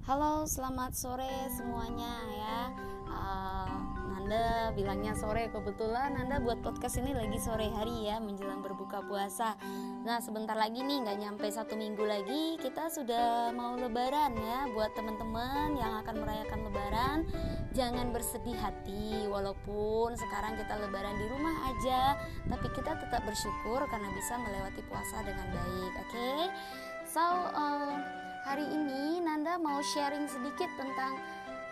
Halo, selamat sore semuanya ya. Uh, Nanda bilangnya sore kebetulan Nanda buat podcast ini lagi sore hari ya menjelang berbuka puasa. Nah sebentar lagi nih nggak nyampe satu minggu lagi kita sudah mau Lebaran ya buat teman-teman yang akan merayakan Lebaran jangan bersedih hati walaupun sekarang kita Lebaran di rumah aja tapi kita tetap bersyukur karena bisa melewati puasa dengan baik. Oke, okay? so uh, hari ini Nanda mau sharing sedikit tentang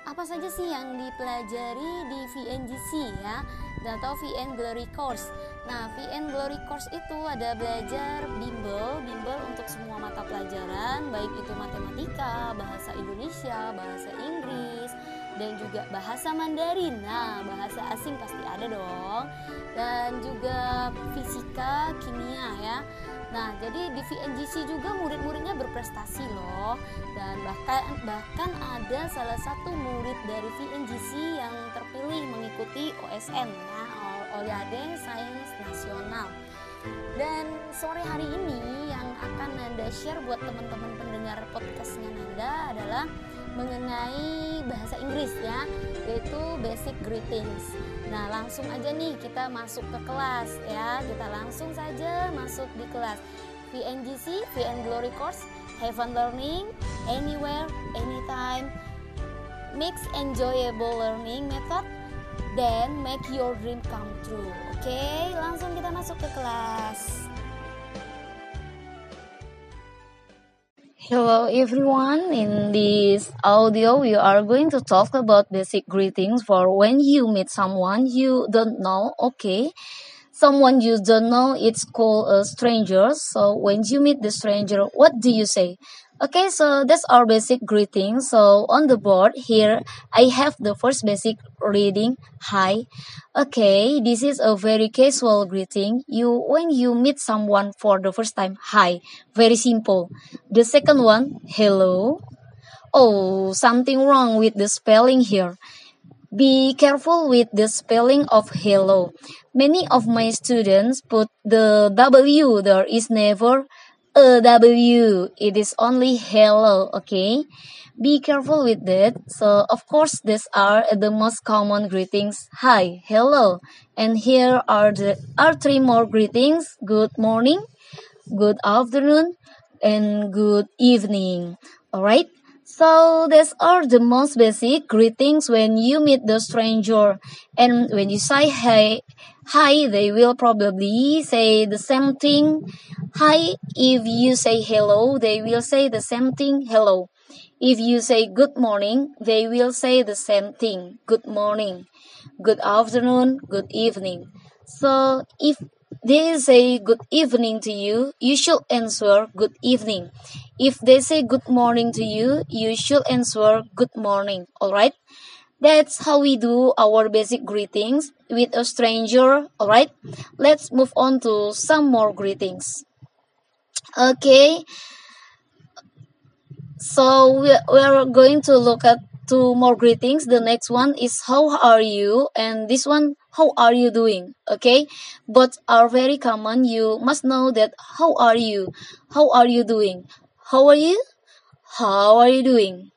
apa saja sih yang dipelajari di VNGC ya atau VN Glory Course. Nah, VN Glory Course itu ada belajar bimbel, bimbel untuk semua mata pelajaran, baik itu matematika, bahasa Indonesia, bahasa Inggris, dan juga bahasa Mandarin. Nah, bahasa asing pasti ada dong. Dan juga fisika, kimia ya. Nah, jadi di VNGC juga murid-muridnya berprestasi loh. Dan bahkan bahkan ada salah satu murid dari VNGC yang terpilih mengikuti OSN ya, Olimpiade Sains Nasional. Dan sore hari ini yang akan Nanda share buat teman-teman pendengar podcastnya Nanda adalah mengenai bahasa Inggris ya, yaitu basic greetings. Nah, langsung aja nih kita masuk ke kelas ya. Kita langsung saja masuk di kelas. VNGC, VN Glory Course, Heaven Learning, Anywhere, Anytime, Mix Enjoyable Learning Method, then make your dream come true. Oke, okay? langsung kita masuk ke kelas. Hello everyone, in this audio we are going to talk about basic greetings for when you meet someone you don't know, okay? Someone you don't know, it's called a stranger. So when you meet the stranger, what do you say? Okay, so that's our basic greeting. So on the board here, I have the first basic reading. Hi. Okay, this is a very casual greeting. You when you meet someone for the first time, hi. Very simple. The second one, hello. Oh, something wrong with the spelling here. Be careful with the spelling of hello. Many of my students put the W there is never W. It is only hello, okay? Be careful with that. So, of course, these are the most common greetings. Hi, hello. And here are the are three more greetings. Good morning, good afternoon, and good evening. Alright? So these are the most basic greetings when you meet the stranger. And when you say hi, hi, they will probably say the same thing. Hi, if you say hello, they will say the same thing, hello. If you say good morning, they will say the same thing, good morning. Good afternoon, good evening. So if they say good evening to you, you should answer good evening. If they say good morning to you, you should answer good morning. Alright? That's how we do our basic greetings with a stranger. Alright? Let's move on to some more greetings. Okay. So we, we are going to look at two more greetings. The next one is how are you? And this one, how are you doing? Okay. Both are very common. You must know that how are you? How are you doing? How are you? How are you doing?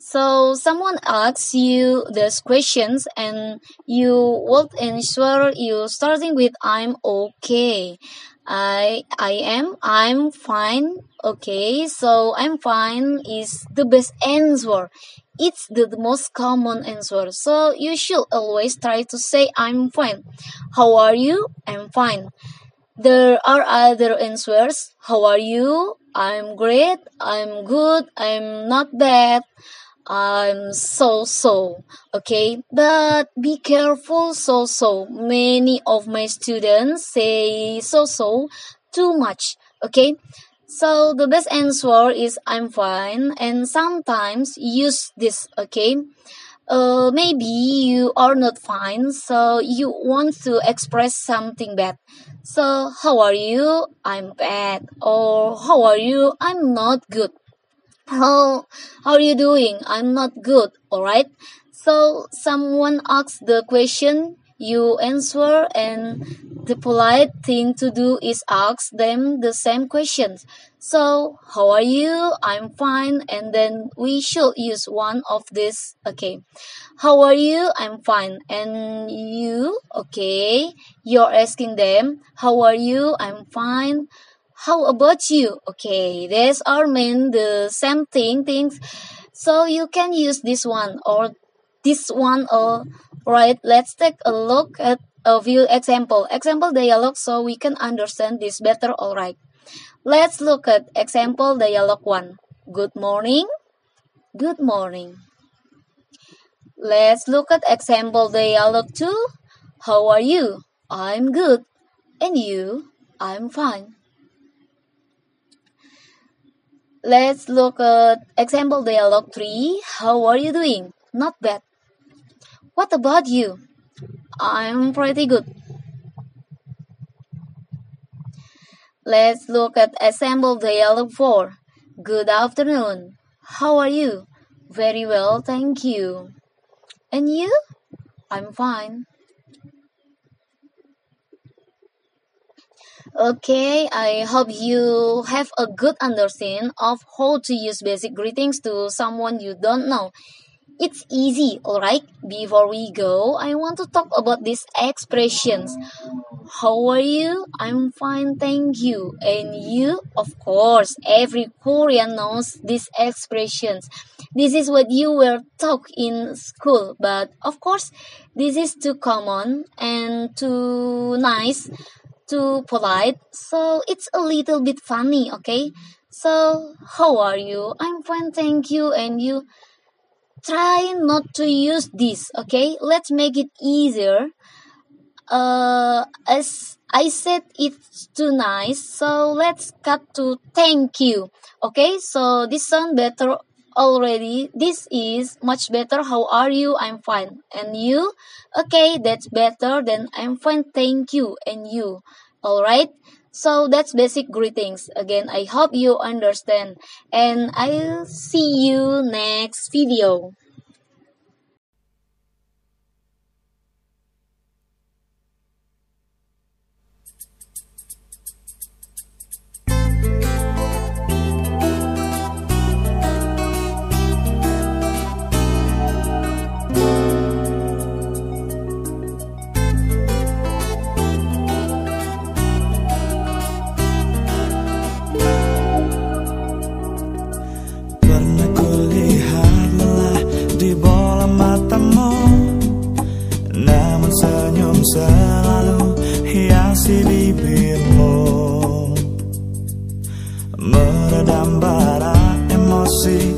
So someone asks you these questions and you will answer you starting with I'm okay. I I am I'm fine. Okay, so I'm fine is the best answer. It's the, the most common answer. So you should always try to say I'm fine. How are you? I'm fine. There are other answers. How are you? I'm great. I'm good. I'm not bad. I'm so so okay? But be careful so so. Many of my students say so so too much okay? So the best answer is I'm fine and sometimes use this okay? Uh, maybe you are not fine so you want to express something bad. So how are you? I'm bad. Or how are you? I'm not good how how are you doing? I'm not good, alright? So someone asks the question, you answer and the polite thing to do is ask them the same questions. So, how are you? I'm fine. And then we should use one of these. Okay. How are you? I'm fine. And you? Okay. You're asking them, how are you? I'm fine. How about you? Okay. These are mean the same thing, things. So you can use this one or this one or right. Let's take a look at a few example. Example dialogue so we can understand this better, alright. Let's look at example dialogue 1. Good morning. Good morning. Let's look at example dialogue 2. How are you? I'm good. And you? I'm fine. Let's look at example dialogue 3. How are you doing? Not bad. What about you? I'm pretty good. Let's look at example Dialogue 4. Good afternoon. How are you? Very well, thank you. And you? I'm fine. Okay, I hope you have a good understanding of how to use basic greetings to someone you don't know. It's easy, alright? Before we go, I want to talk about these expressions. How are you? I'm fine, thank you. And you? Of course, every Korean knows these expressions. This is what you were taught in school, but of course, this is too common and too nice, too polite, so it's a little bit funny, okay? So, how are you? I'm fine, thank you. And you? try not to use this okay let's make it easier uh as i said it's too nice so let's cut to thank you okay so this sound better already. This is much better. How are you? I'm fine. And you? Okay that's better than i'm fine. Thank you. And you? All right so that's basic greetings. Again, I hope you understand. And I'll see you next video. você.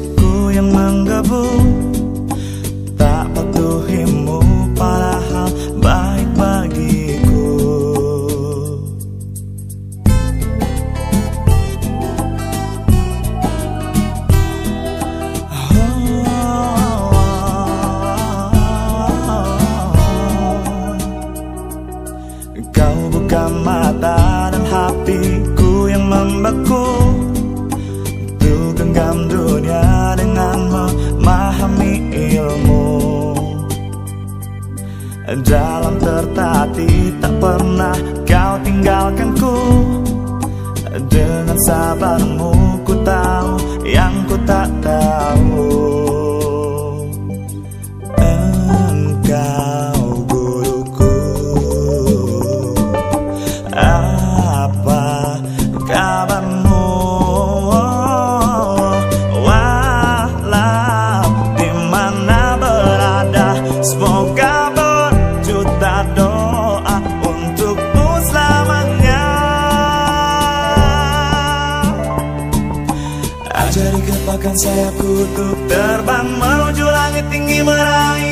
Dalam tertati tak pernah kau tinggalkanku. Dengan sabarmu ku tahu yang ku tak tahu Bahkan sayapku untuk terbang menuju langit tinggi meraih